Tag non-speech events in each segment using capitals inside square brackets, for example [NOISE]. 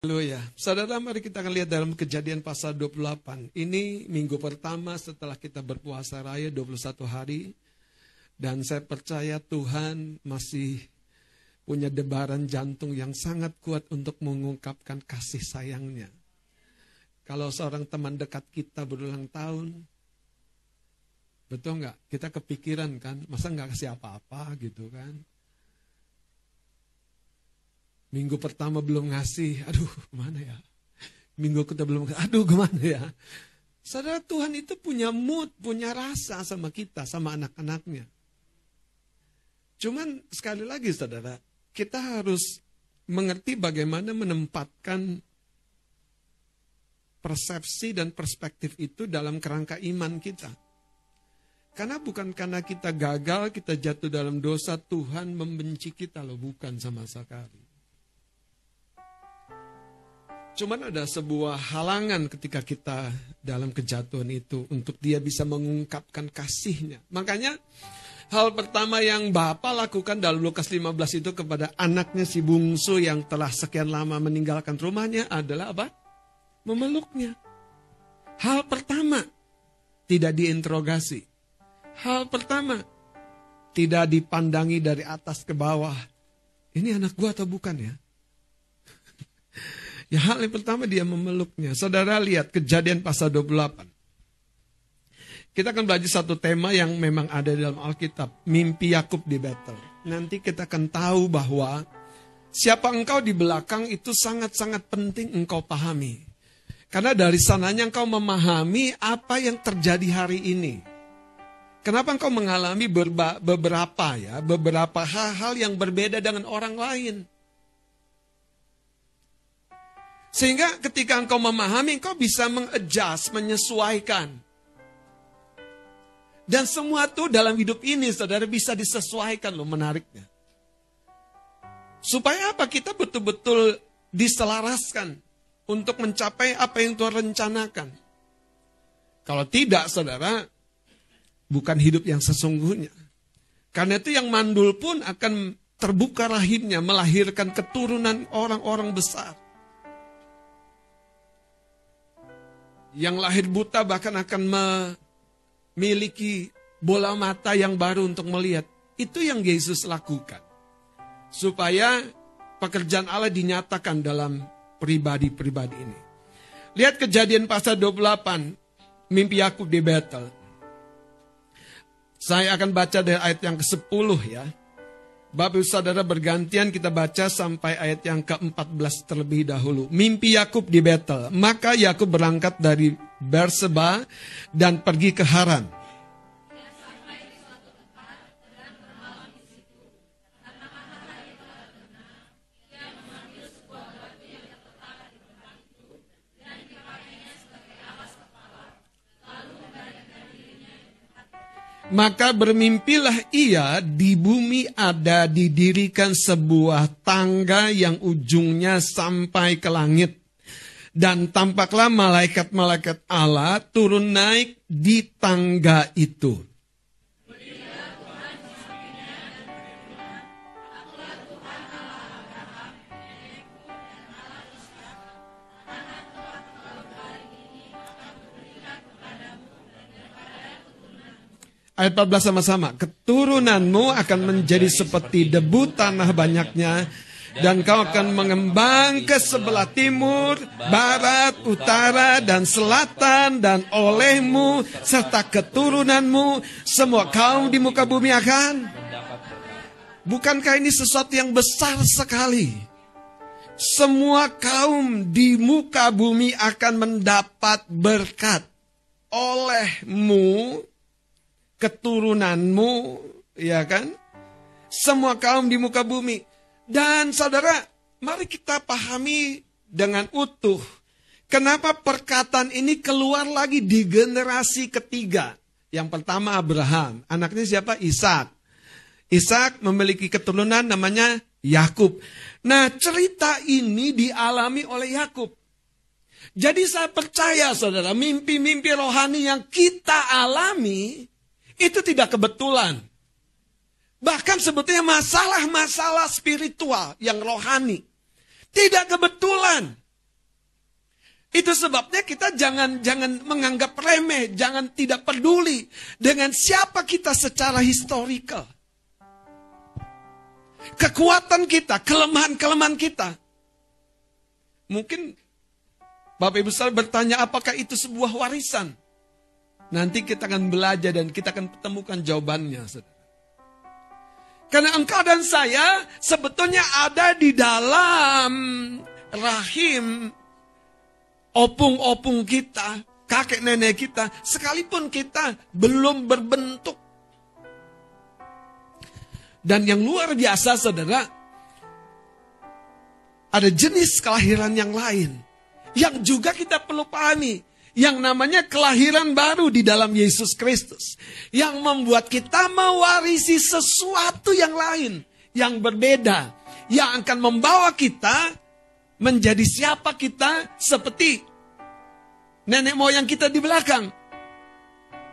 Haleluya. Saudara, mari kita akan lihat dalam kejadian pasal 28. Ini minggu pertama setelah kita berpuasa raya 21 hari. Dan saya percaya Tuhan masih punya debaran jantung yang sangat kuat untuk mengungkapkan kasih sayangnya. Kalau seorang teman dekat kita berulang tahun, betul nggak? Kita kepikiran kan, masa nggak kasih apa-apa gitu kan? Minggu pertama belum ngasih, aduh gimana ya? Minggu kita belum, aduh gimana ya? Saudara Tuhan itu punya mood, punya rasa sama kita, sama anak-anaknya. Cuman sekali lagi saudara, kita harus mengerti bagaimana menempatkan persepsi dan perspektif itu dalam kerangka iman kita. Karena bukan karena kita gagal, kita jatuh dalam dosa, Tuhan membenci kita loh, bukan sama sekali. Cuman ada sebuah halangan ketika kita dalam kejatuhan itu untuk dia bisa mengungkapkan kasihnya. Makanya hal pertama yang Bapak lakukan dalam Lukas 15 itu kepada anaknya si bungsu yang telah sekian lama meninggalkan rumahnya adalah apa? Memeluknya. Hal pertama, tidak diinterogasi. Hal pertama, tidak dipandangi dari atas ke bawah. Ini anak gua atau bukan ya? Ya hal yang pertama dia memeluknya. Saudara lihat kejadian pasal 28. Kita akan belajar satu tema yang memang ada dalam Alkitab. Mimpi Yakub di Betel. Nanti kita akan tahu bahwa siapa engkau di belakang itu sangat-sangat penting engkau pahami. Karena dari sananya engkau memahami apa yang terjadi hari ini. Kenapa engkau mengalami beberapa ya, beberapa hal-hal yang berbeda dengan orang lain. Sehingga ketika engkau memahami, engkau bisa mengadjust, menyesuaikan. Dan semua itu dalam hidup ini, saudara bisa disesuaikan loh menariknya. Supaya apa? Kita betul-betul diselaraskan untuk mencapai apa yang Tuhan rencanakan. Kalau tidak, saudara, bukan hidup yang sesungguhnya. Karena itu yang mandul pun akan terbuka rahimnya, melahirkan keturunan orang-orang besar. Yang lahir buta bahkan akan memiliki bola mata yang baru untuk melihat. Itu yang Yesus lakukan. Supaya pekerjaan Allah dinyatakan dalam pribadi-pribadi ini. Lihat kejadian pasal 28, mimpi Yakub di Betel. Saya akan baca dari ayat yang ke-10 ya. Bapak saudara bergantian kita baca sampai ayat yang ke-14 terlebih dahulu. Mimpi Yakub di Betel. Maka Yakub berangkat dari Berseba dan pergi ke Haran. Maka bermimpilah ia di bumi ada didirikan sebuah tangga yang ujungnya sampai ke langit. Dan tampaklah malaikat-malaikat Allah turun naik di tangga itu. Ayat 14 sama-sama. Keturunanmu akan menjadi seperti debu tanah banyaknya. Dan kau akan mengembang ke sebelah timur, barat, utara, dan selatan. Dan olehmu serta keturunanmu, semua kaum di muka bumi akan. Bukankah ini sesuatu yang besar sekali? Semua kaum di muka bumi akan mendapat berkat olehmu keturunanmu, ya kan? Semua kaum di muka bumi. Dan saudara, mari kita pahami dengan utuh. Kenapa perkataan ini keluar lagi di generasi ketiga? Yang pertama Abraham, anaknya siapa? Ishak. Ishak memiliki keturunan namanya Yakub. Nah, cerita ini dialami oleh Yakub. Jadi saya percaya saudara, mimpi-mimpi rohani yang kita alami itu tidak kebetulan. Bahkan sebetulnya masalah-masalah spiritual yang rohani. Tidak kebetulan. Itu sebabnya kita jangan jangan menganggap remeh, jangan tidak peduli dengan siapa kita secara historical. Kekuatan kita, kelemahan-kelemahan kita. Mungkin Bapak Ibu saudara bertanya apakah itu sebuah warisan? Nanti kita akan belajar dan kita akan temukan jawabannya. Karena engkau dan saya sebetulnya ada di dalam rahim opung-opung kita, kakek nenek kita, sekalipun kita belum berbentuk. Dan yang luar biasa saudara, ada jenis kelahiran yang lain. Yang juga kita perlu pahami. Yang namanya kelahiran baru di dalam Yesus Kristus. Yang membuat kita mewarisi sesuatu yang lain. Yang berbeda. Yang akan membawa kita menjadi siapa kita seperti nenek moyang kita di belakang.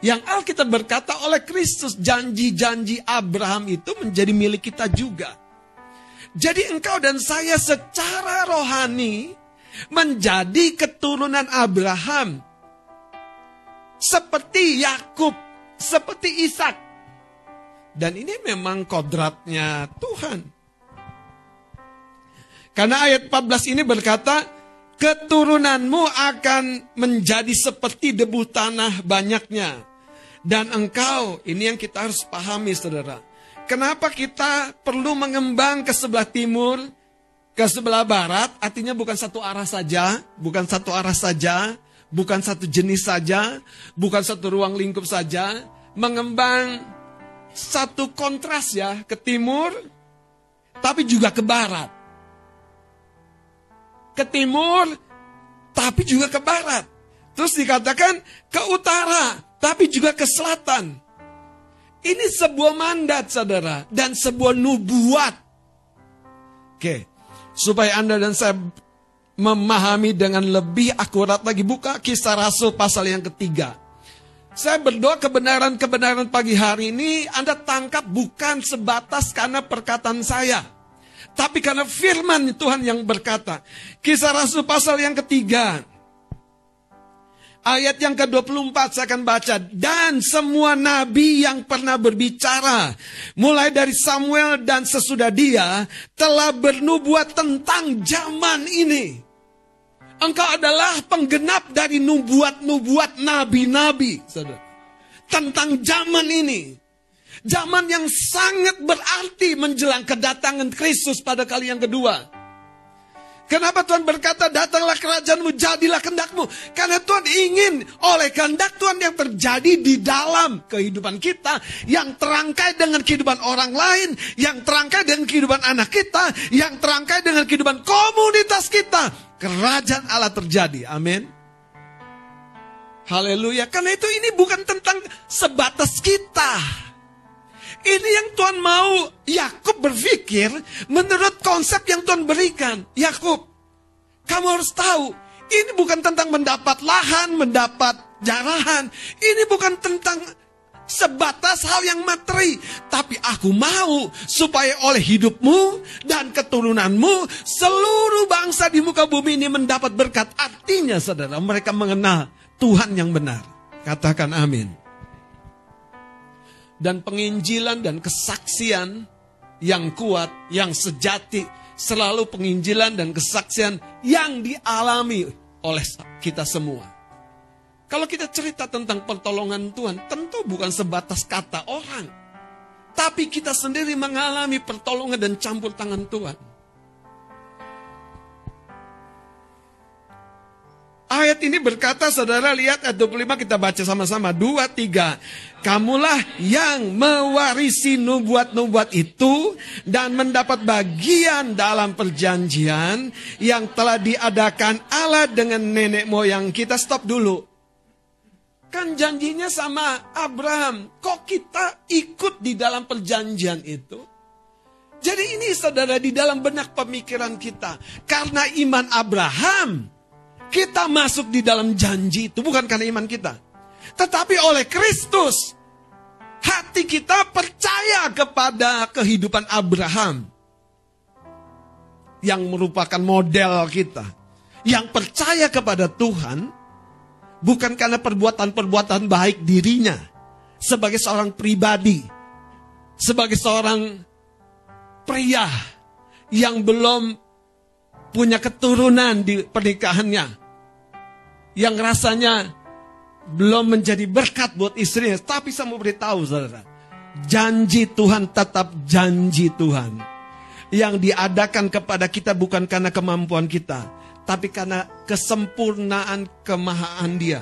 Yang Alkitab berkata oleh Kristus janji-janji Abraham itu menjadi milik kita juga. Jadi engkau dan saya secara rohani menjadi keturunan Abraham. Seperti Yakub, seperti Ishak. Dan ini memang kodratnya Tuhan. Karena ayat 14 ini berkata, keturunanmu akan menjadi seperti debu tanah banyaknya. Dan engkau, ini yang kita harus pahami saudara. Kenapa kita perlu mengembang ke sebelah timur, ke sebelah barat? Artinya bukan satu arah saja, bukan satu arah saja, bukan satu jenis saja, bukan satu ruang lingkup saja. Mengembang satu kontras ya, ke timur, tapi juga ke barat. Ke timur, tapi juga ke barat. Terus dikatakan ke utara, tapi juga ke selatan. Ini sebuah mandat saudara dan sebuah nubuat. Oke, supaya Anda dan saya memahami dengan lebih akurat lagi. Buka kisah Rasul pasal yang ketiga. Saya berdoa kebenaran-kebenaran pagi hari ini Anda tangkap bukan sebatas karena perkataan saya. Tapi karena firman Tuhan yang berkata. Kisah Rasul pasal yang ketiga. Ayat yang ke-24 saya akan baca. Dan semua nabi yang pernah berbicara. Mulai dari Samuel dan sesudah dia. Telah bernubuat tentang zaman ini. Engkau adalah penggenap dari nubuat-nubuat nabi-nabi. Tentang zaman ini. Zaman yang sangat berarti menjelang kedatangan Kristus pada kali yang kedua. Kenapa Tuhan berkata datanglah kerajaanmu, jadilah kehendakmu. Karena Tuhan ingin oleh kehendak Tuhan yang terjadi di dalam kehidupan kita. Yang terangkai dengan kehidupan orang lain. Yang terangkai dengan kehidupan anak kita. Yang terangkai dengan kehidupan komunitas kita. Kerajaan Allah terjadi. Amin. Haleluya. Karena itu ini bukan tentang sebatas kita. Ini yang Tuhan mau Yakub berpikir menurut konsep yang Tuhan berikan. Yakub, kamu harus tahu, ini bukan tentang mendapat lahan, mendapat jarahan. Ini bukan tentang sebatas hal yang materi. Tapi aku mau supaya oleh hidupmu dan keturunanmu seluruh bangsa di muka bumi ini mendapat berkat. Artinya saudara mereka mengenal Tuhan yang benar. Katakan amin dan penginjilan dan kesaksian yang kuat, yang sejati, selalu penginjilan dan kesaksian yang dialami oleh kita semua. Kalau kita cerita tentang pertolongan Tuhan, tentu bukan sebatas kata orang, tapi kita sendiri mengalami pertolongan dan campur tangan Tuhan. Ayat ini berkata, saudara lihat ayat 25 kita baca sama-sama. Dua, tiga. Kamulah yang mewarisi nubuat-nubuat itu dan mendapat bagian dalam perjanjian yang telah diadakan Allah dengan nenek moyang kita. Stop dulu. Kan janjinya sama Abraham. Kok kita ikut di dalam perjanjian itu? Jadi ini saudara di dalam benak pemikiran kita. Karena iman Abraham kita masuk di dalam janji itu bukan karena iman kita. Tetapi oleh Kristus. Hati kita percaya kepada kehidupan Abraham. Yang merupakan model kita. yang percaya kepada Tuhan bukan karena perbuatan-perbuatan baik dirinya. Sebagai seorang pribadi, sebagai seorang pria yang belum punya keturunan di pernikahannya, yang rasanya belum menjadi berkat buat istrinya, tapi saya mau beritahu saudara, janji Tuhan tetap janji Tuhan. Yang diadakan kepada kita bukan karena kemampuan kita, tapi karena kesempurnaan kemahaan Dia.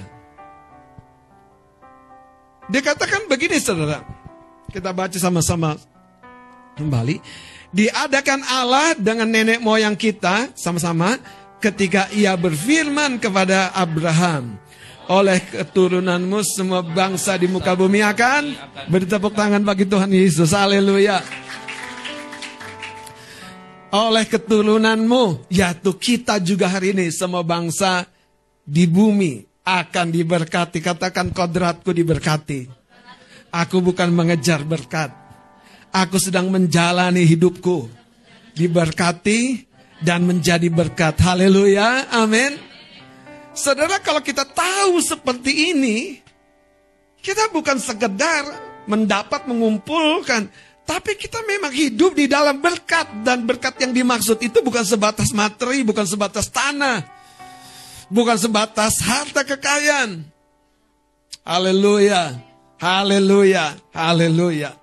Dikatakan begini saudara, kita baca sama-sama kembali. Diadakan Allah dengan nenek moyang kita sama-sama ketika ia berfirman kepada Abraham. Oleh keturunanmu semua bangsa di muka bumi akan bertepuk tangan bagi Tuhan Yesus. Haleluya oleh keturunanmu, yaitu kita juga hari ini semua bangsa di bumi akan diberkati. Katakan kodratku diberkati. Aku bukan mengejar berkat. Aku sedang menjalani hidupku. Diberkati dan menjadi berkat. Haleluya. Amin. Saudara kalau kita tahu seperti ini, kita bukan sekedar mendapat mengumpulkan, tapi kita memang hidup di dalam berkat dan berkat yang dimaksud itu bukan sebatas materi, bukan sebatas tanah, bukan sebatas harta kekayaan. Haleluya, haleluya, haleluya.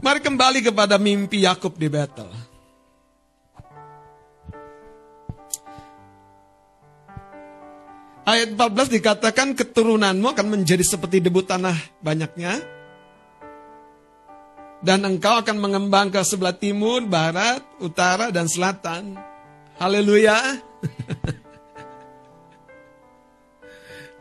Mari kembali kepada mimpi Yakub di Betel. Ayat 14 dikatakan keturunanmu akan menjadi seperti debu tanah banyaknya. Dan engkau akan mengembang ke sebelah timur, barat, utara, dan selatan. Haleluya. [LAUGHS]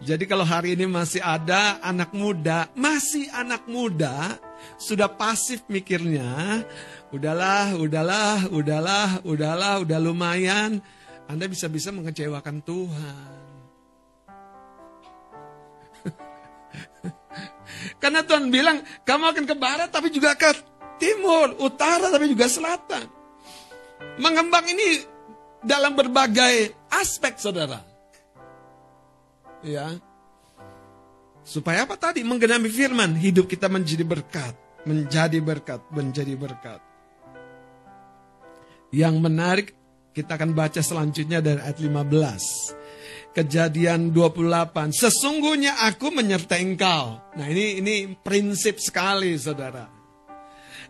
Jadi kalau hari ini masih ada anak muda, masih anak muda, sudah pasif mikirnya, udahlah, udahlah, udahlah, udahlah, udah lumayan, Anda bisa-bisa mengecewakan Tuhan. Karena Tuhan bilang, kamu akan ke barat tapi juga ke timur, utara tapi juga selatan. Mengembang ini dalam berbagai aspek saudara. Ya. Supaya apa tadi? Menggenami firman, hidup kita menjadi berkat. Menjadi berkat, menjadi berkat. Yang menarik, kita akan baca selanjutnya dari ayat 15. Kejadian 28. Sesungguhnya aku menyertai engkau. Nah ini ini prinsip sekali saudara.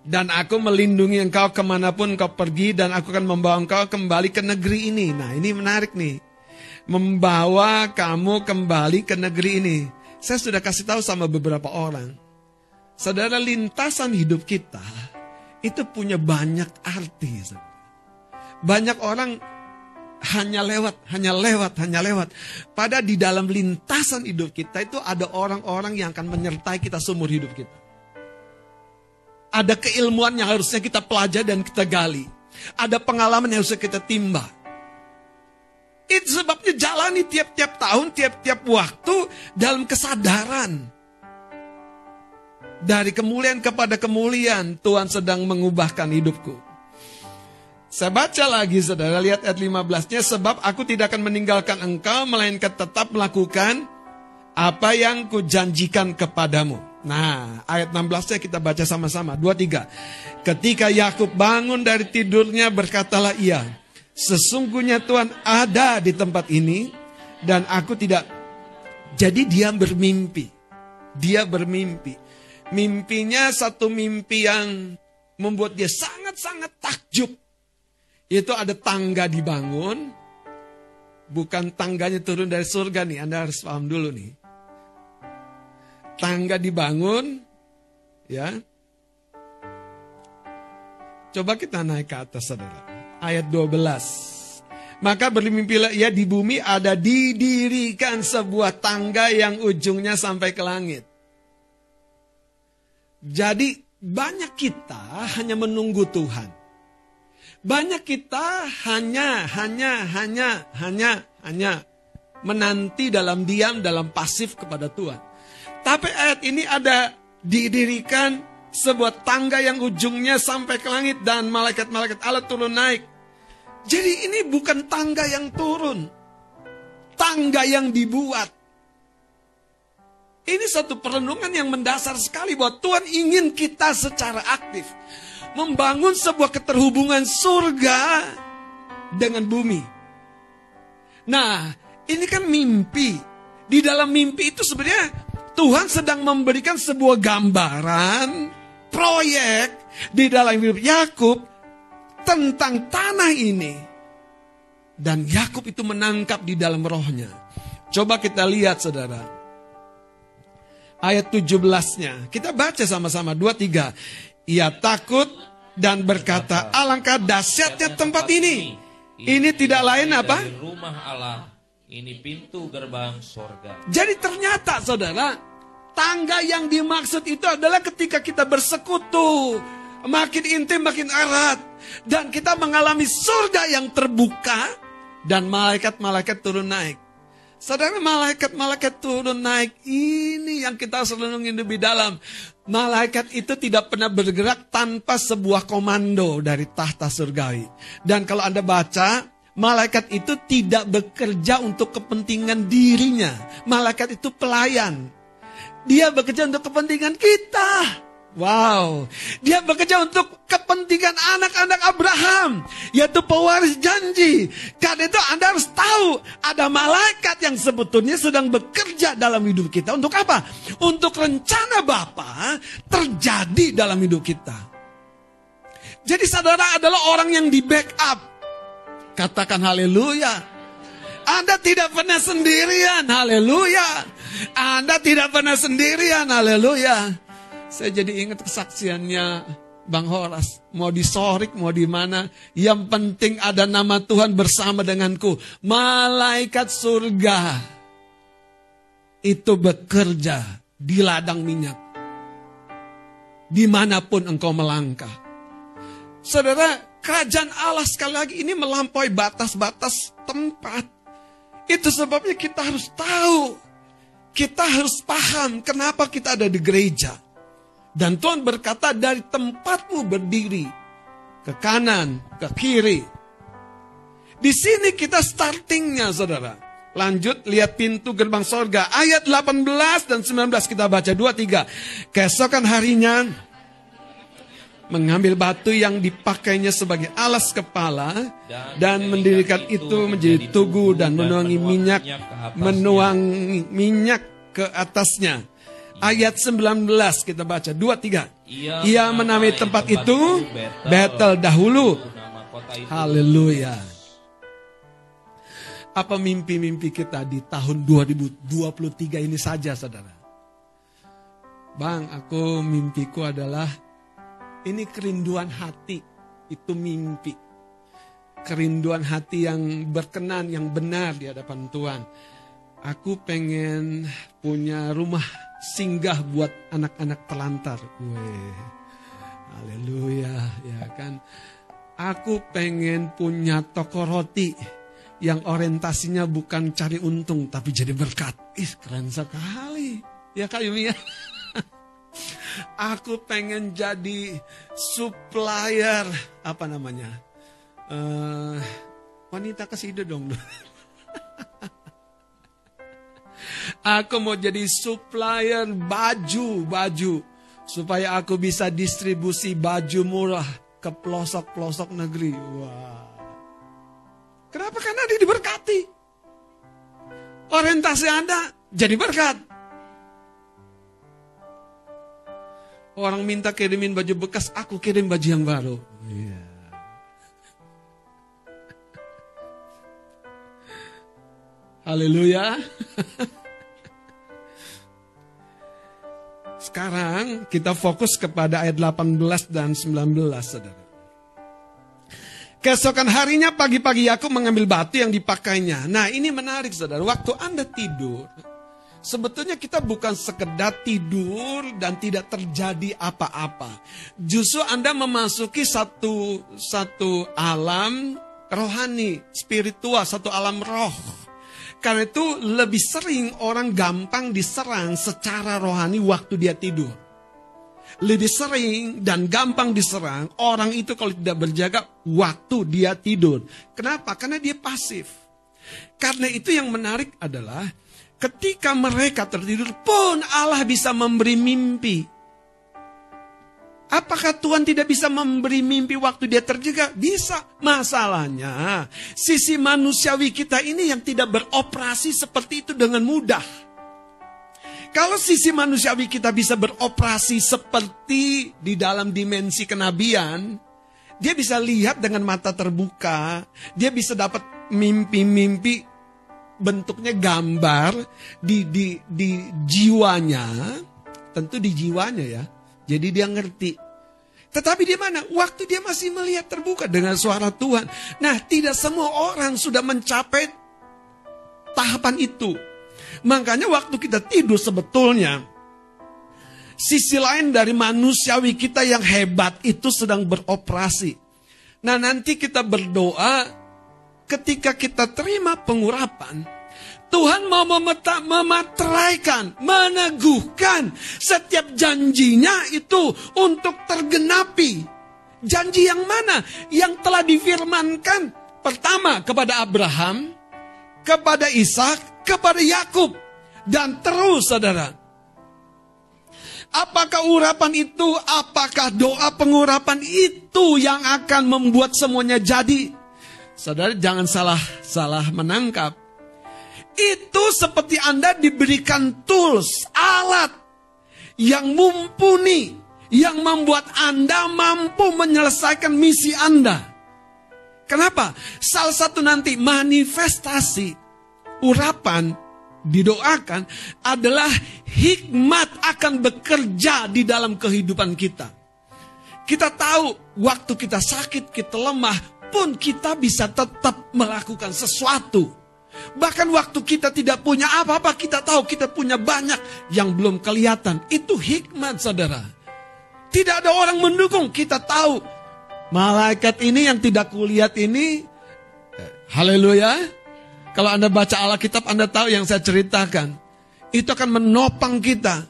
Dan aku melindungi engkau ke mana pun kau pergi dan aku akan membawa engkau kembali ke negeri ini. Nah ini menarik nih. Membawa kamu kembali ke negeri ini. Saya sudah kasih tahu sama beberapa orang. Saudara lintasan hidup kita itu punya banyak arti. Banyak orang hanya lewat, hanya lewat, hanya lewat. Pada di dalam lintasan hidup kita itu ada orang-orang yang akan menyertai kita seumur hidup kita. Ada keilmuan yang harusnya kita pelajari dan kita gali. Ada pengalaman yang harusnya kita timba. Itu sebabnya jalani tiap-tiap tahun, tiap-tiap waktu dalam kesadaran. Dari kemuliaan kepada kemuliaan, Tuhan sedang mengubahkan hidupku. Saya baca lagi saudara, lihat ayat 15-nya. Sebab aku tidak akan meninggalkan engkau, melainkan tetap melakukan apa yang kujanjikan kepadamu. Nah, ayat 16-nya kita baca sama-sama. Dua, tiga. Ketika Yakub bangun dari tidurnya, berkatalah ia, Sesungguhnya Tuhan ada di tempat ini, dan aku tidak. Jadi dia bermimpi. Dia bermimpi. Mimpinya satu mimpi yang membuat dia sangat-sangat takjub itu ada tangga dibangun, bukan tangganya turun dari surga nih, Anda harus paham dulu nih. Tangga dibangun, ya. Coba kita naik ke atas saudara. Ayat 12. Maka bermimpilah ia di bumi ada didirikan sebuah tangga yang ujungnya sampai ke langit. Jadi banyak kita hanya menunggu Tuhan. Banyak kita hanya, hanya, hanya, hanya, hanya menanti dalam diam, dalam pasif kepada Tuhan. Tapi ayat ini ada didirikan sebuah tangga yang ujungnya sampai ke langit dan malaikat-malaikat Allah turun naik. Jadi ini bukan tangga yang turun. Tangga yang dibuat. Ini satu perenungan yang mendasar sekali bahwa Tuhan ingin kita secara aktif membangun sebuah keterhubungan surga dengan bumi. Nah, ini kan mimpi. Di dalam mimpi itu sebenarnya Tuhan sedang memberikan sebuah gambaran proyek di dalam hidup Yakub tentang tanah ini. Dan Yakub itu menangkap di dalam rohnya. Coba kita lihat saudara. Ayat 17-nya. Kita baca sama-sama. Dua, tiga. Ia takut dan berkata, alangkah dahsyatnya tempat ini. Ini tidak lain apa? Rumah Allah. Ini pintu gerbang sorga. Jadi ternyata saudara, tangga yang dimaksud itu adalah ketika kita bersekutu. Makin intim, makin erat. Dan kita mengalami surga yang terbuka. Dan malaikat-malaikat turun naik. Saudara malaikat-malaikat turun naik ini yang kita harus renungin lebih dalam. Malaikat itu tidak pernah bergerak tanpa sebuah komando dari tahta surgawi. Dan kalau Anda baca, malaikat itu tidak bekerja untuk kepentingan dirinya. Malaikat itu pelayan. Dia bekerja untuk kepentingan kita. Wow, dia bekerja untuk kepentingan anak-anak Abraham, yaitu pewaris janji. Karena itu Anda harus tahu ada malaikat yang sebetulnya sedang bekerja dalam hidup kita. Untuk apa? Untuk rencana Bapa terjadi dalam hidup kita. Jadi saudara adalah orang yang di backup. Katakan haleluya. Anda tidak pernah sendirian, haleluya. Anda tidak pernah sendirian, haleluya. Saya jadi ingat kesaksiannya Bang Horas. Mau disorik, mau di mana. Yang penting ada nama Tuhan bersama denganku. Malaikat surga. Itu bekerja di ladang minyak. Di mana pun engkau melangkah. Saudara, kerajaan Allah sekali lagi ini melampaui batas-batas tempat. Itu sebabnya kita harus tahu. Kita harus paham kenapa kita ada di gereja. Dan Tuhan berkata dari tempatmu berdiri ke kanan, ke kiri. Di sini kita startingnya saudara. Lanjut lihat pintu gerbang sorga. Ayat 18 dan 19 kita baca. 2, 3. Keesokan harinya mengambil batu yang dipakainya sebagai alas kepala dan, mendirikan itu menjadi tugu dan menuangi minyak menuangi minyak ke atasnya ayat 19 kita baca 2 3. Ia menamai tempat itu Betel dahulu. Haleluya. Apa mimpi-mimpi kita di tahun 2023 ini saja saudara? Bang, aku mimpiku adalah ini kerinduan hati, itu mimpi. Kerinduan hati yang berkenan, yang benar di hadapan Tuhan. Aku pengen punya rumah singgah buat anak-anak telantar. Weh, haleluya, ya kan. Aku pengen punya toko roti yang orientasinya bukan cari untung tapi jadi berkat. Ih, keren sekali. Ya Kak Yumi ya. [LAUGHS] Aku pengen jadi supplier apa namanya? Uh, wanita kesido dong. [LAUGHS] Aku mau jadi supplier baju-baju. Supaya aku bisa distribusi baju murah ke pelosok-pelosok negeri. Wah. Kenapa? Karena dia diberkati. Orientasi Anda jadi berkat. Orang minta kirimin baju bekas, aku kirim baju yang baru. Yeah. Haleluya. [LAUGHS] Sekarang kita fokus kepada ayat 18 dan 19 saudara. Keesokan harinya pagi-pagi Yakub mengambil batu yang dipakainya. Nah ini menarik saudara. Waktu Anda tidur. Sebetulnya kita bukan sekedar tidur dan tidak terjadi apa-apa. Justru Anda memasuki satu satu alam rohani, spiritual, satu alam roh karena itu lebih sering orang gampang diserang secara rohani waktu dia tidur. lebih sering dan gampang diserang orang itu kalau tidak berjaga waktu dia tidur. Kenapa? Karena dia pasif. Karena itu yang menarik adalah ketika mereka tertidur pun Allah bisa memberi mimpi. Apakah Tuhan tidak bisa memberi mimpi waktu dia terjaga? Bisa. Masalahnya, sisi manusiawi kita ini yang tidak beroperasi seperti itu dengan mudah. Kalau sisi manusiawi kita bisa beroperasi seperti di dalam dimensi kenabian, dia bisa lihat dengan mata terbuka, dia bisa dapat mimpi-mimpi bentuknya gambar di di di jiwanya, tentu di jiwanya ya jadi dia ngerti. Tetapi di mana? Waktu dia masih melihat terbuka dengan suara Tuhan. Nah, tidak semua orang sudah mencapai tahapan itu. Makanya waktu kita tidur sebetulnya, sisi lain dari manusiawi kita yang hebat itu sedang beroperasi. Nah, nanti kita berdoa ketika kita terima pengurapan, Tuhan mau memeta, memateraikan, meneguhkan setiap janjinya itu untuk tergenapi. Janji yang mana? Yang telah difirmankan pertama kepada Abraham, kepada Ishak, kepada Yakub, dan terus saudara. Apakah urapan itu, apakah doa pengurapan itu yang akan membuat semuanya jadi? Saudara jangan salah salah menangkap itu seperti Anda diberikan tools, alat yang mumpuni, yang membuat Anda mampu menyelesaikan misi Anda. Kenapa? Salah satu nanti manifestasi urapan didoakan adalah hikmat akan bekerja di dalam kehidupan kita. Kita tahu waktu kita sakit, kita lemah, pun kita bisa tetap melakukan sesuatu Bahkan waktu kita tidak punya apa-apa, kita tahu kita punya banyak yang belum kelihatan. Itu hikmat saudara. Tidak ada orang mendukung, kita tahu. Malaikat ini yang tidak kulihat ini, eh, haleluya. Kalau Anda baca Alkitab, Anda tahu yang saya ceritakan. Itu akan menopang kita.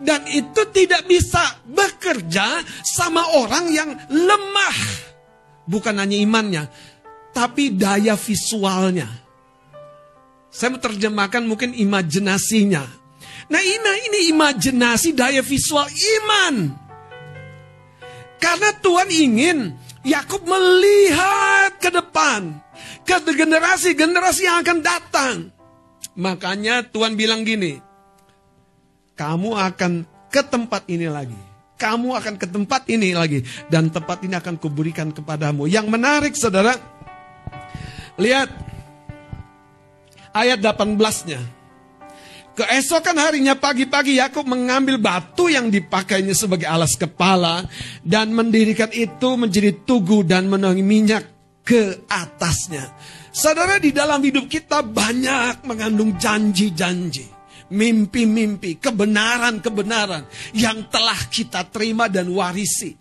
Dan itu tidak bisa bekerja sama orang yang lemah. Bukan hanya imannya, tapi daya visualnya. Saya terjemahkan mungkin imajinasinya. Nah ini, ini imajinasi daya visual iman. Karena Tuhan ingin Yakub melihat ke depan. Ke generasi-generasi yang akan datang. Makanya Tuhan bilang gini. Kamu akan ke tempat ini lagi. Kamu akan ke tempat ini lagi. Dan tempat ini akan kuberikan kepadamu. Yang menarik saudara Lihat ayat 18-nya. Keesokan harinya pagi-pagi Yakub mengambil batu yang dipakainya sebagai alas kepala dan mendirikan itu menjadi tugu dan menuangi minyak ke atasnya. Saudara di dalam hidup kita banyak mengandung janji-janji, mimpi-mimpi, kebenaran-kebenaran yang telah kita terima dan warisi.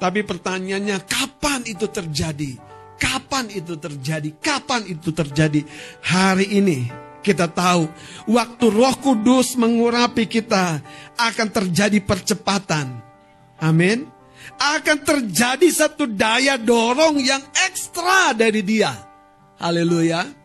Tapi pertanyaannya kapan itu terjadi? Kapan itu terjadi? Kapan itu terjadi? Hari ini kita tahu waktu Roh Kudus mengurapi kita akan terjadi percepatan. Amin. Akan terjadi satu daya dorong yang ekstra dari Dia. Haleluya.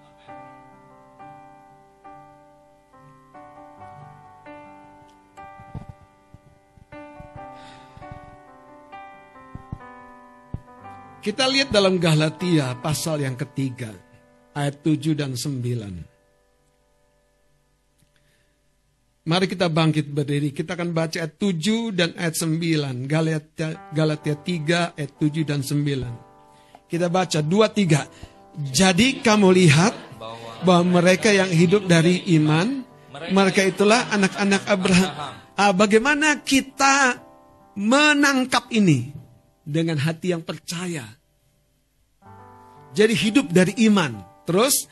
Kita lihat dalam Galatia pasal yang ketiga, ayat 7 dan 9. Mari kita bangkit berdiri, kita akan baca ayat 7 dan ayat 9. Galatia, Galatia 3 ayat 7 dan 9. Kita baca 2 3. Jadi kamu lihat bahwa mereka yang hidup dari iman, mereka itulah anak-anak Abraham. Ah, bagaimana kita menangkap ini? Dengan hati yang percaya. Jadi hidup dari iman. Terus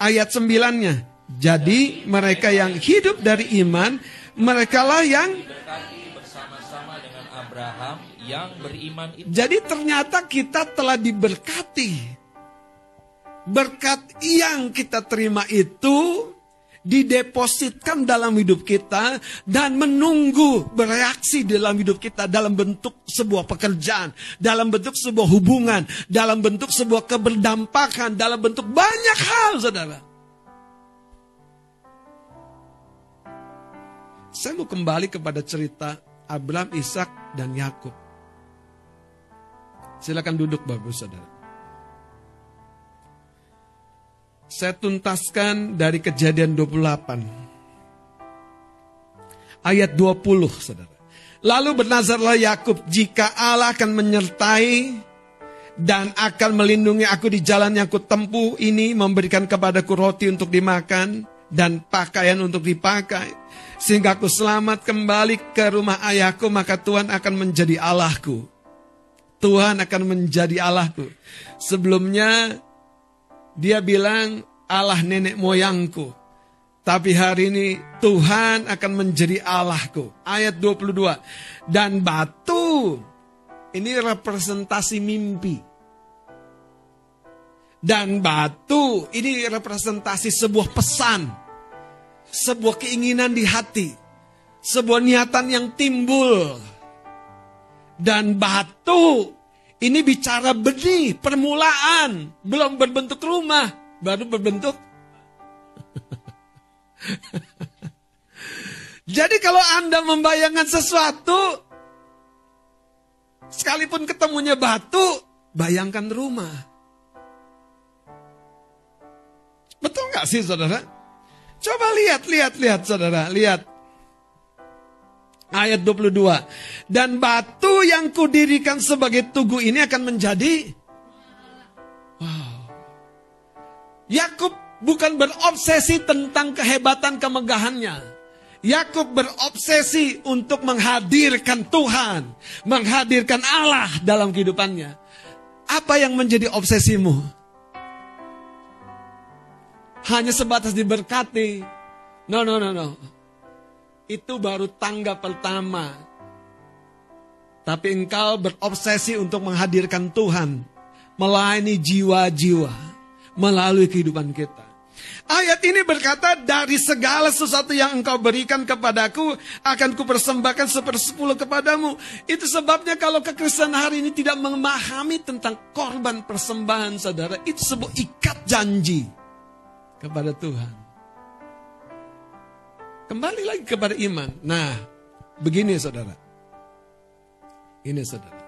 ayat sembilannya. Jadi mereka yang hidup dari iman, merekalah yang bersama-sama dengan Abraham yang beriman itu. Jadi ternyata kita telah diberkati. Berkat yang kita terima itu didepositkan dalam hidup kita dan menunggu bereaksi dalam hidup kita dalam bentuk sebuah pekerjaan, dalam bentuk sebuah hubungan, dalam bentuk sebuah keberdampakan, dalam bentuk banyak hal, saudara. Saya mau kembali kepada cerita Abraham, Ishak, dan Yakub. Silakan duduk bagus saudara. Saya tuntaskan dari kejadian 28. Ayat 20 saudara. Lalu bernazarlah Yakub jika Allah akan menyertai dan akan melindungi aku di jalan yang kutempuh ini memberikan kepadaku roti untuk dimakan dan pakaian untuk dipakai sehingga aku selamat kembali ke rumah ayahku maka Tuhan akan menjadi Allahku Tuhan akan menjadi Allahku. Sebelumnya dia bilang Allah nenek moyangku. Tapi hari ini Tuhan akan menjadi Allahku. Ayat 22. Dan batu ini representasi mimpi. Dan batu ini representasi sebuah pesan. Sebuah keinginan di hati. Sebuah niatan yang timbul dan batu. Ini bicara benih, permulaan, belum berbentuk rumah, baru berbentuk. [LAUGHS] Jadi kalau Anda membayangkan sesuatu, sekalipun ketemunya batu, bayangkan rumah. Betul nggak sih saudara? Coba lihat, lihat, lihat saudara, lihat. Ayat 22. Dan batu yang kudirikan sebagai tugu ini akan menjadi Wow. Yakub bukan berobsesi tentang kehebatan kemegahannya. Yakub berobsesi untuk menghadirkan Tuhan, menghadirkan Allah dalam kehidupannya. Apa yang menjadi obsesimu? Hanya sebatas diberkati. No, no, no, no itu baru tangga pertama. Tapi engkau berobsesi untuk menghadirkan Tuhan melayani jiwa-jiwa melalui kehidupan kita. Ayat ini berkata, dari segala sesuatu yang engkau berikan kepadaku, akan kupersembahkan sepersepuluh kepadamu. Itu sebabnya kalau kekristenan hari ini tidak memahami tentang korban persembahan saudara, itu sebuah ikat janji kepada Tuhan. Kembali lagi kepada iman. Nah, begini saudara. Ini saudara.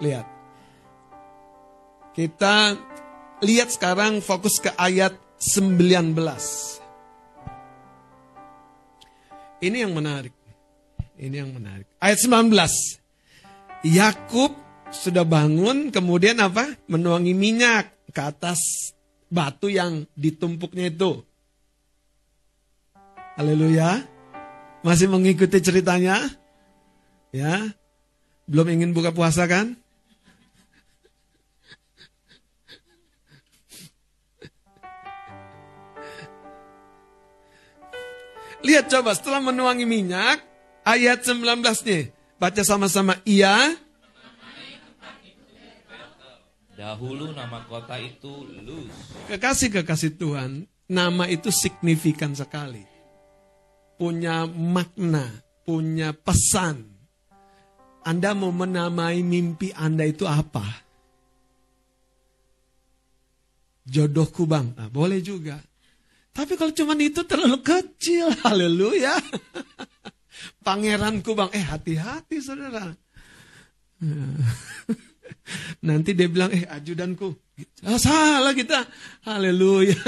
Lihat. Kita lihat sekarang fokus ke ayat 19. Ini yang menarik. Ini yang menarik. Ayat 19. Yakub sudah bangun, kemudian apa? Menuangi minyak ke atas batu yang ditumpuknya itu. Haleluya. Masih mengikuti ceritanya? Ya. Belum ingin buka puasa kan? Lihat coba setelah menuangi minyak, ayat 19 nih. Baca sama-sama. Ia Dahulu nama kota itu Luz. Kekasih-kekasih Tuhan, nama itu signifikan sekali punya makna, punya pesan. Anda mau menamai mimpi Anda itu apa? Jodohku bang, nah, boleh juga. Tapi kalau cuma itu terlalu kecil, [LAUGHS] haleluya. [LAUGHS] Pangeranku bang, eh hati-hati saudara. [LAUGHS] Nanti dia bilang, eh ajudanku. Oh, salah kita, haleluya.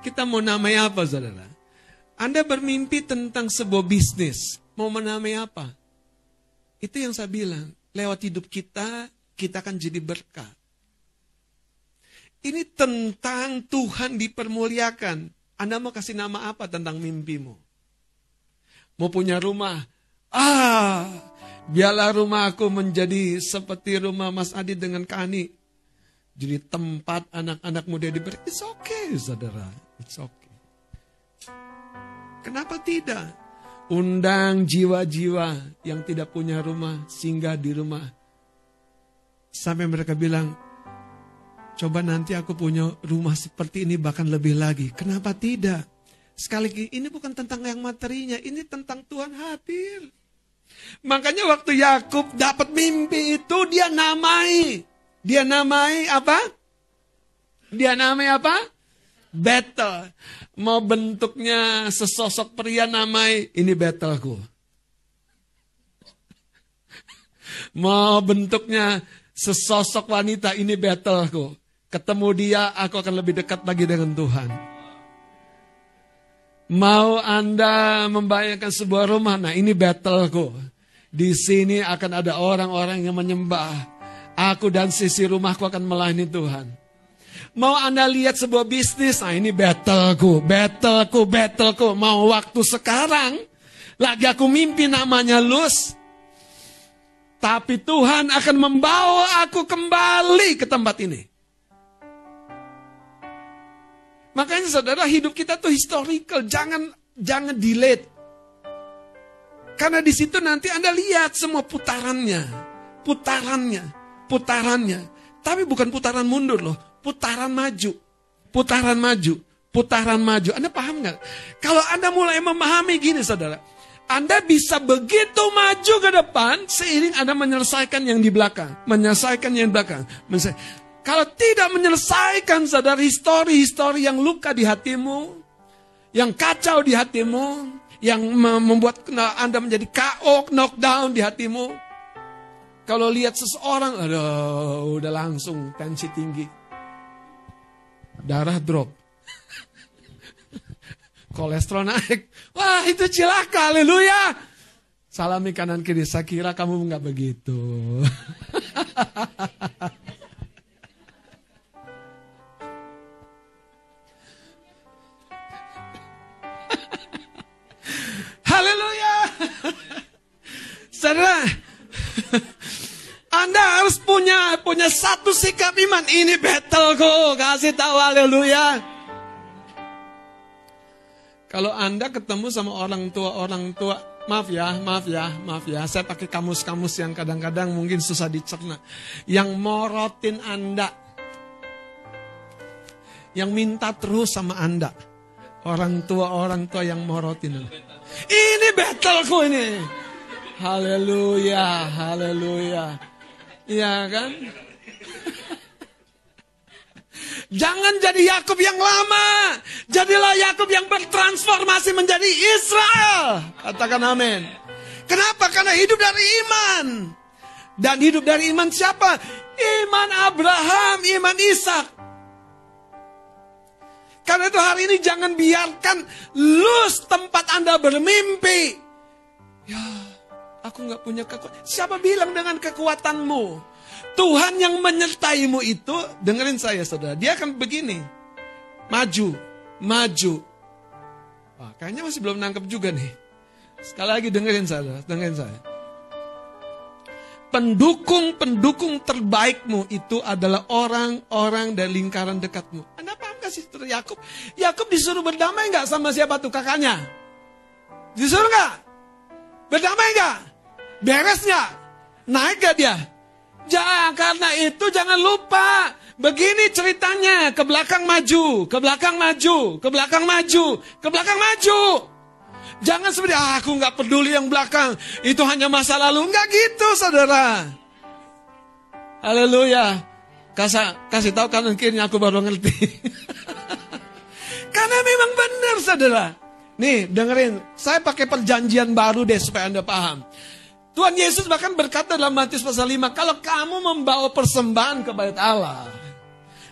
Kita mau namai apa saudara? Anda bermimpi tentang sebuah bisnis. Mau menamai apa? Itu yang saya bilang. Lewat hidup kita, kita akan jadi berkat. Ini tentang Tuhan dipermuliakan. Anda mau kasih nama apa tentang mimpimu? Mau punya rumah? Ah, biarlah rumahku menjadi seperti rumah Mas Adi dengan Kani. Jadi tempat anak-anak muda diberi. It's okay, saudara. It's okay. Kenapa tidak? Undang jiwa-jiwa yang tidak punya rumah singgah di rumah. Sampai mereka bilang, Coba nanti aku punya rumah seperti ini bahkan lebih lagi. Kenapa tidak? Sekali lagi, ini bukan tentang yang materinya, ini tentang Tuhan hadir. Makanya waktu Yakub dapat mimpi itu dia namai. Dia namai apa? Dia namai apa? Battle. Mau bentuknya sesosok pria namai, ini battleku. Mau bentuknya sesosok wanita, ini battleku. Ketemu dia, aku akan lebih dekat lagi dengan Tuhan. Mau Anda membayangkan sebuah rumah, nah ini battleku. Di sini akan ada orang-orang yang menyembah. Aku dan sisi rumahku akan melayani Tuhan. Mau Anda lihat sebuah bisnis, nah ini battleku, battleku, battleku. Mau waktu sekarang, lagi aku mimpi namanya Luz. Tapi Tuhan akan membawa aku kembali ke tempat ini. Makanya saudara hidup kita tuh historical, jangan jangan delete. Karena di situ nanti Anda lihat semua putarannya, putarannya, putarannya. Tapi bukan putaran mundur loh, putaran maju, putaran maju, putaran maju. Anda paham nggak? Kalau Anda mulai memahami gini saudara, Anda bisa begitu maju ke depan seiring Anda menyelesaikan yang di belakang, menyelesaikan yang di belakang. Kalau tidak menyelesaikan sadar histori-histori yang luka di hatimu, yang kacau di hatimu, yang membuat Anda menjadi KO, knockdown di hatimu. Kalau lihat seseorang, aduh, udah langsung tensi tinggi. Darah drop. [LAUGHS] Kolesterol naik. Wah, itu cilaka, haleluya. Salami kanan kiri, saya kira kamu nggak begitu. [LAUGHS] Haleluya. [LAUGHS] Saudara, Anda harus punya punya satu sikap iman. Ini battle kok. Kasih tahu haleluya. Kalau Anda ketemu sama orang tua orang tua, maaf ya, maaf ya, maaf ya. Saya pakai kamus-kamus yang kadang-kadang mungkin susah dicerna. Yang morotin Anda. Yang minta terus sama Anda. Orang tua orang tua yang morotin Anda. Ini battleku ini. Haleluya, haleluya. Iya kan? Jangan jadi Yakub yang lama. Jadilah Yakub yang bertransformasi menjadi Israel. Katakan amin. Kenapa? Karena hidup dari iman. Dan hidup dari iman siapa? Iman Abraham, iman Ishak. Karena itu hari ini jangan biarkan lus tempat Anda bermimpi. Ya, aku nggak punya kekuatan. Siapa bilang dengan kekuatanmu? Tuhan yang menyertaimu itu, dengerin saya saudara, dia akan begini. Maju, maju. Wah, kayaknya masih belum nangkep juga nih. Sekali lagi dengerin saya, dengerin saya. Pendukung-pendukung terbaikmu itu adalah orang-orang dari lingkaran dekatmu. Anda sih Yakub? Yakub disuruh berdamai nggak sama siapa tuh kakaknya? Disuruh nggak? Berdamai nggak? Beres nggak? Naik gak dia? Jangan karena itu jangan lupa. Begini ceritanya, ke belakang maju, ke belakang maju, ke belakang maju, ke belakang maju. Jangan seperti ah, aku nggak peduli yang belakang, itu hanya masa lalu. Nggak gitu, saudara. Haleluya. Kasih, kasih tahu kanan kiri aku baru ngerti. [LAUGHS] Karena memang benar saudara. Nih dengerin, saya pakai perjanjian baru deh supaya Anda paham. Tuhan Yesus bahkan berkata dalam Matius pasal 5, kalau kamu membawa persembahan ke bait Allah,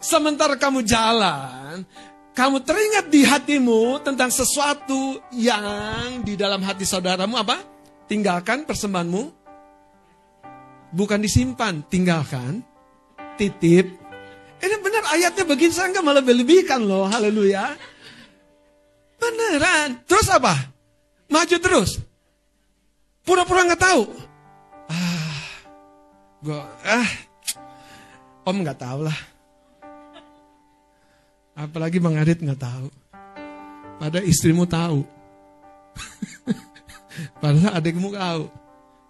sementara kamu jalan, kamu teringat di hatimu tentang sesuatu yang di dalam hati saudaramu apa? Tinggalkan persembahanmu. Bukan disimpan, tinggalkan titip. Ini benar ayatnya begini saya nggak malah lebihkan loh, haleluya. Beneran. Terus apa? Maju terus. Pura-pura nggak tahu. Ah, gua ah, om nggak tahu lah. Apalagi Bang Adit nggak tahu. Pada istrimu tahu. [LAUGHS] Padahal adikmu tahu.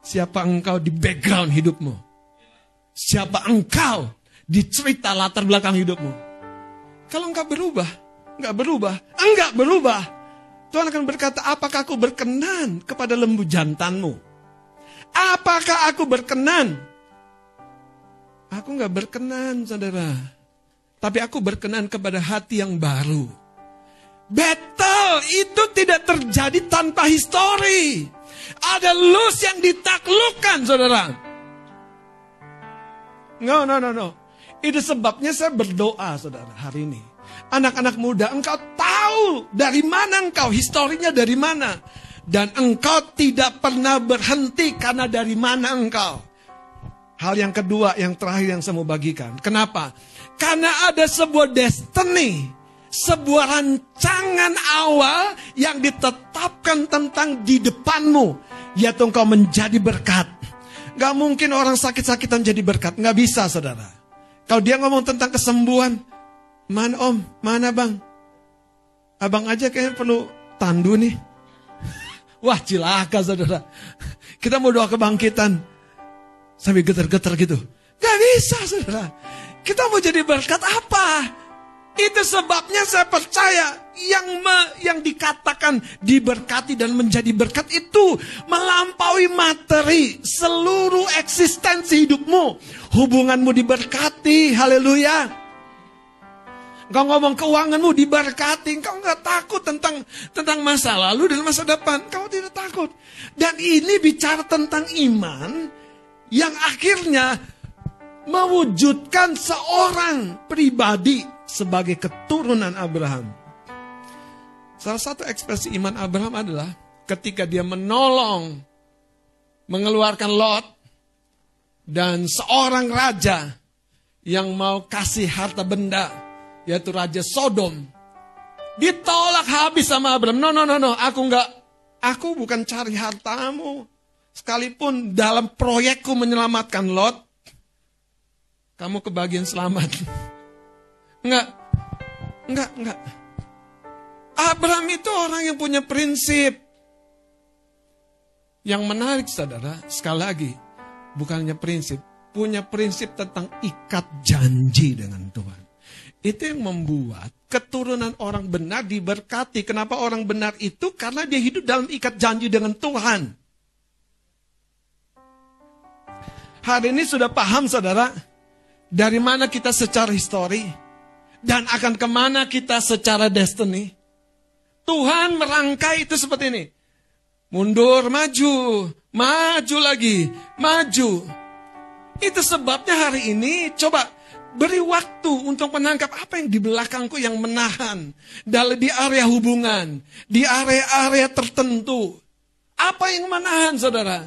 Siapa engkau di background hidupmu. Siapa engkau di cerita latar belakang hidupmu. Kalau engkau berubah, enggak berubah, enggak berubah. Tuhan akan berkata, apakah aku berkenan kepada lembu jantanmu? Apakah aku berkenan? Aku enggak berkenan, saudara. Tapi aku berkenan kepada hati yang baru. Battle itu tidak terjadi tanpa histori. Ada lose yang ditaklukkan, saudara. No, no, no, no. Itu sebabnya saya berdoa, saudara, hari ini. Anak-anak muda, engkau tahu dari mana engkau, historinya dari mana. Dan engkau tidak pernah berhenti karena dari mana engkau. Hal yang kedua, yang terakhir yang saya mau bagikan. Kenapa? Karena ada sebuah destiny sebuah rancangan awal yang ditetapkan tentang di depanmu, yaitu engkau menjadi berkat. Gak mungkin orang sakit-sakitan jadi berkat, gak bisa saudara. Kalau dia ngomong tentang kesembuhan, mana om, mana bang? Abang aja kayaknya perlu tandu nih. [LAUGHS] Wah cilaka saudara. Kita mau doa kebangkitan. Sampai getar-getar gitu. Gak bisa saudara. Kita mau jadi berkat apa? Itu sebabnya saya percaya yang me, yang dikatakan diberkati dan menjadi berkat itu melampaui materi seluruh eksistensi hidupmu. Hubunganmu diberkati, haleluya. Kau ngomong keuanganmu diberkati, kau nggak takut tentang tentang masa lalu dan masa depan, kau tidak takut. Dan ini bicara tentang iman yang akhirnya mewujudkan seorang pribadi sebagai keturunan Abraham. Salah satu ekspresi iman Abraham adalah ketika dia menolong mengeluarkan Lot dan seorang raja yang mau kasih harta benda yaitu raja Sodom ditolak habis sama Abraham. No no no no, aku enggak aku bukan cari hartamu. Sekalipun dalam proyekku menyelamatkan Lot, kamu kebagian selamat. [LAUGHS] Enggak. Enggak, enggak. Abraham itu orang yang punya prinsip. Yang menarik saudara, sekali lagi, bukannya prinsip, punya prinsip tentang ikat janji dengan Tuhan. Itu yang membuat keturunan orang benar diberkati. Kenapa orang benar itu? Karena dia hidup dalam ikat janji dengan Tuhan. Hari ini sudah paham saudara, dari mana kita secara histori, dan akan ke mana kita secara destiny. Tuhan merangkai itu seperti ini. Mundur, maju, maju lagi, maju. Itu sebabnya hari ini coba beri waktu untuk menangkap apa yang di belakangku yang menahan. Di area hubungan, di area-area tertentu. Apa yang menahan saudara?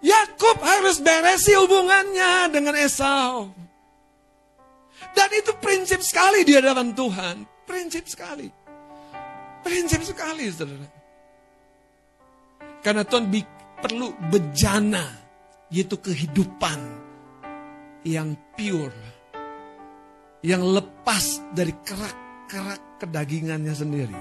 Yakub harus beresi hubungannya dengan Esau. Dan itu prinsip sekali di hadapan Tuhan. Prinsip sekali. Prinsip sekali, saudara. Karena Tuhan perlu bejana, yaitu kehidupan yang pure. Yang lepas dari kerak-kerak kedagingannya sendiri.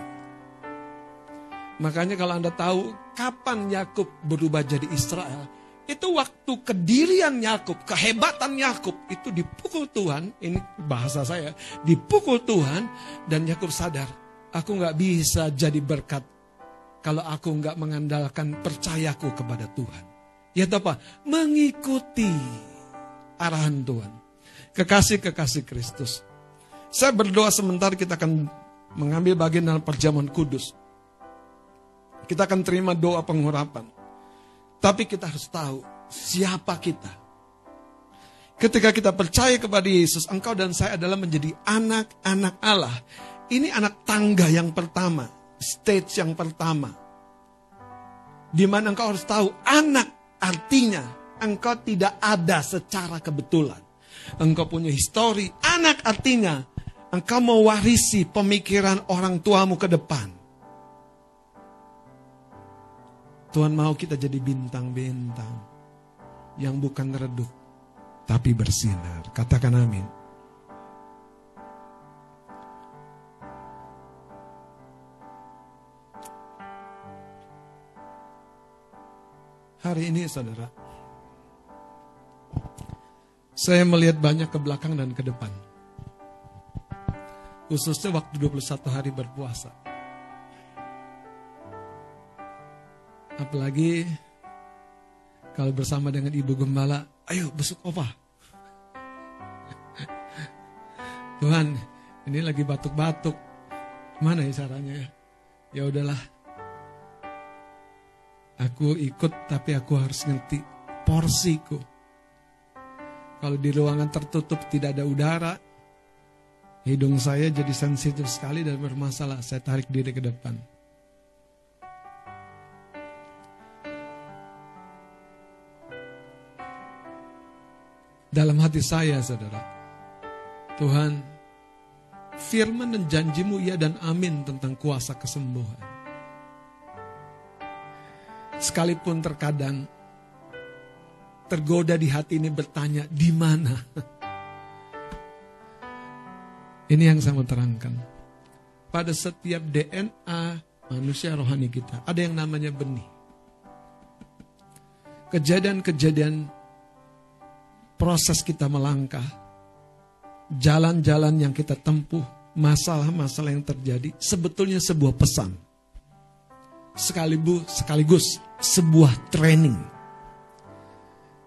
Makanya kalau Anda tahu kapan Yakub berubah jadi Israel, itu waktu kedirian Yakub, kehebatan Yakub itu dipukul Tuhan. Ini bahasa saya, dipukul Tuhan dan Yakub sadar, aku nggak bisa jadi berkat kalau aku nggak mengandalkan percayaku kepada Tuhan. Ya apa? Mengikuti arahan Tuhan. Kekasih-kekasih Kristus. Saya berdoa sebentar kita akan mengambil bagian dalam perjamuan kudus. Kita akan terima doa pengurapan. Tapi kita harus tahu siapa kita. Ketika kita percaya kepada Yesus, engkau dan saya adalah menjadi anak-anak Allah. Ini anak tangga yang pertama, stage yang pertama. Di mana engkau harus tahu anak artinya engkau tidak ada secara kebetulan. Engkau punya histori, anak artinya engkau mewarisi pemikiran orang tuamu ke depan. Tuhan mau kita jadi bintang-bintang yang bukan redup, tapi bersinar. Katakan amin. Hari ini saudara, Saya melihat banyak ke belakang dan ke depan. Khususnya waktu 21 hari berpuasa. Apalagi kalau bersama dengan Ibu Gembala, ayo besuk opa. [LAUGHS] Tuhan, ini lagi batuk-batuk. Mana ya caranya ya? Ya udahlah. Aku ikut tapi aku harus ngerti porsiku. Kalau di ruangan tertutup tidak ada udara, hidung saya jadi sensitif sekali dan bermasalah. Saya tarik diri ke depan. Dalam hati saya, saudara, Tuhan, firman dan janjimu ya dan amin tentang kuasa kesembuhan. Sekalipun terkadang tergoda di hati ini bertanya, di mana? Ini yang saya mau terangkan. Pada setiap DNA manusia rohani kita, ada yang namanya benih. Kejadian-kejadian proses kita melangkah, jalan-jalan yang kita tempuh, masalah-masalah yang terjadi, sebetulnya sebuah pesan. Sekaligus, sekaligus sebuah training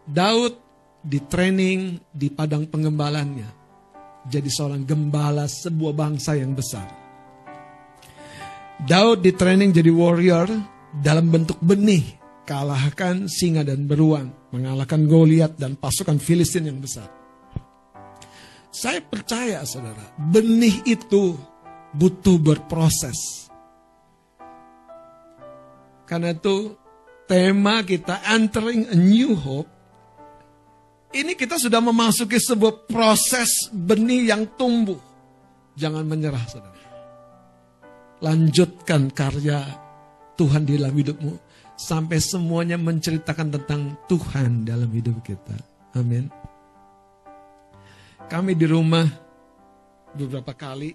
Daud di training di padang pengembalannya. Jadi seorang gembala sebuah bangsa yang besar. Daud di training jadi warrior dalam bentuk benih. Kalahkan singa dan beruang. Mengalahkan Goliat dan pasukan Filistin yang besar. Saya percaya saudara, benih itu butuh berproses. Karena itu tema kita entering a new hope ini kita sudah memasuki sebuah proses benih yang tumbuh. Jangan menyerah, saudara. Lanjutkan karya Tuhan di dalam hidupmu. Sampai semuanya menceritakan tentang Tuhan dalam hidup kita. Amin. Kami di rumah beberapa kali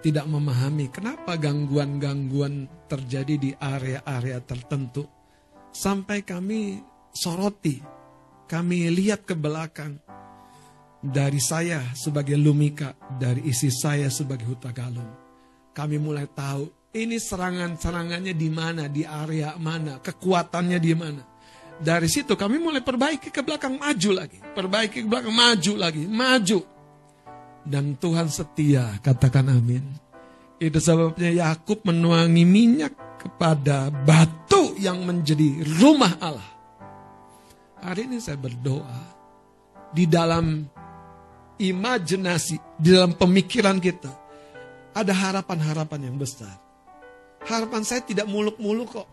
tidak memahami kenapa gangguan-gangguan terjadi di area-area tertentu. Sampai kami soroti kami lihat ke belakang. Dari saya sebagai Lumika, dari isi saya sebagai Huta Galung. Kami mulai tahu ini serangan-serangannya di mana, di area mana, kekuatannya di mana. Dari situ kami mulai perbaiki ke belakang, maju lagi. Perbaiki ke belakang, maju lagi, maju. Dan Tuhan setia, katakan amin. Itu sebabnya Yakub menuangi minyak kepada batu yang menjadi rumah Allah. Hari ini saya berdoa di dalam imajinasi, di dalam pemikiran kita ada harapan-harapan yang besar. Harapan saya tidak muluk-muluk kok.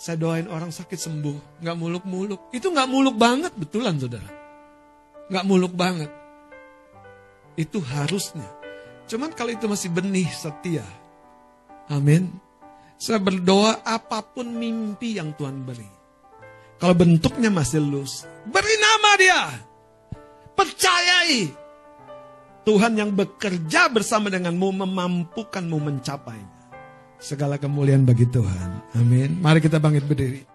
Saya doain orang sakit sembuh, nggak muluk-muluk. Itu nggak muluk banget, betulan saudara. Nggak muluk banget. Itu harusnya. Cuman kalau itu masih benih setia. Amin. Saya berdoa apa pun mimpi yang Tuhan beri. Kalau bentuknya masih lus, beri nama dia. Percayai. Tuhan yang bekerja bersama denganmu memampukanmu mencapainya. Segala kemuliaan bagi Tuhan. Amin. Mari kita bangkit berdiri.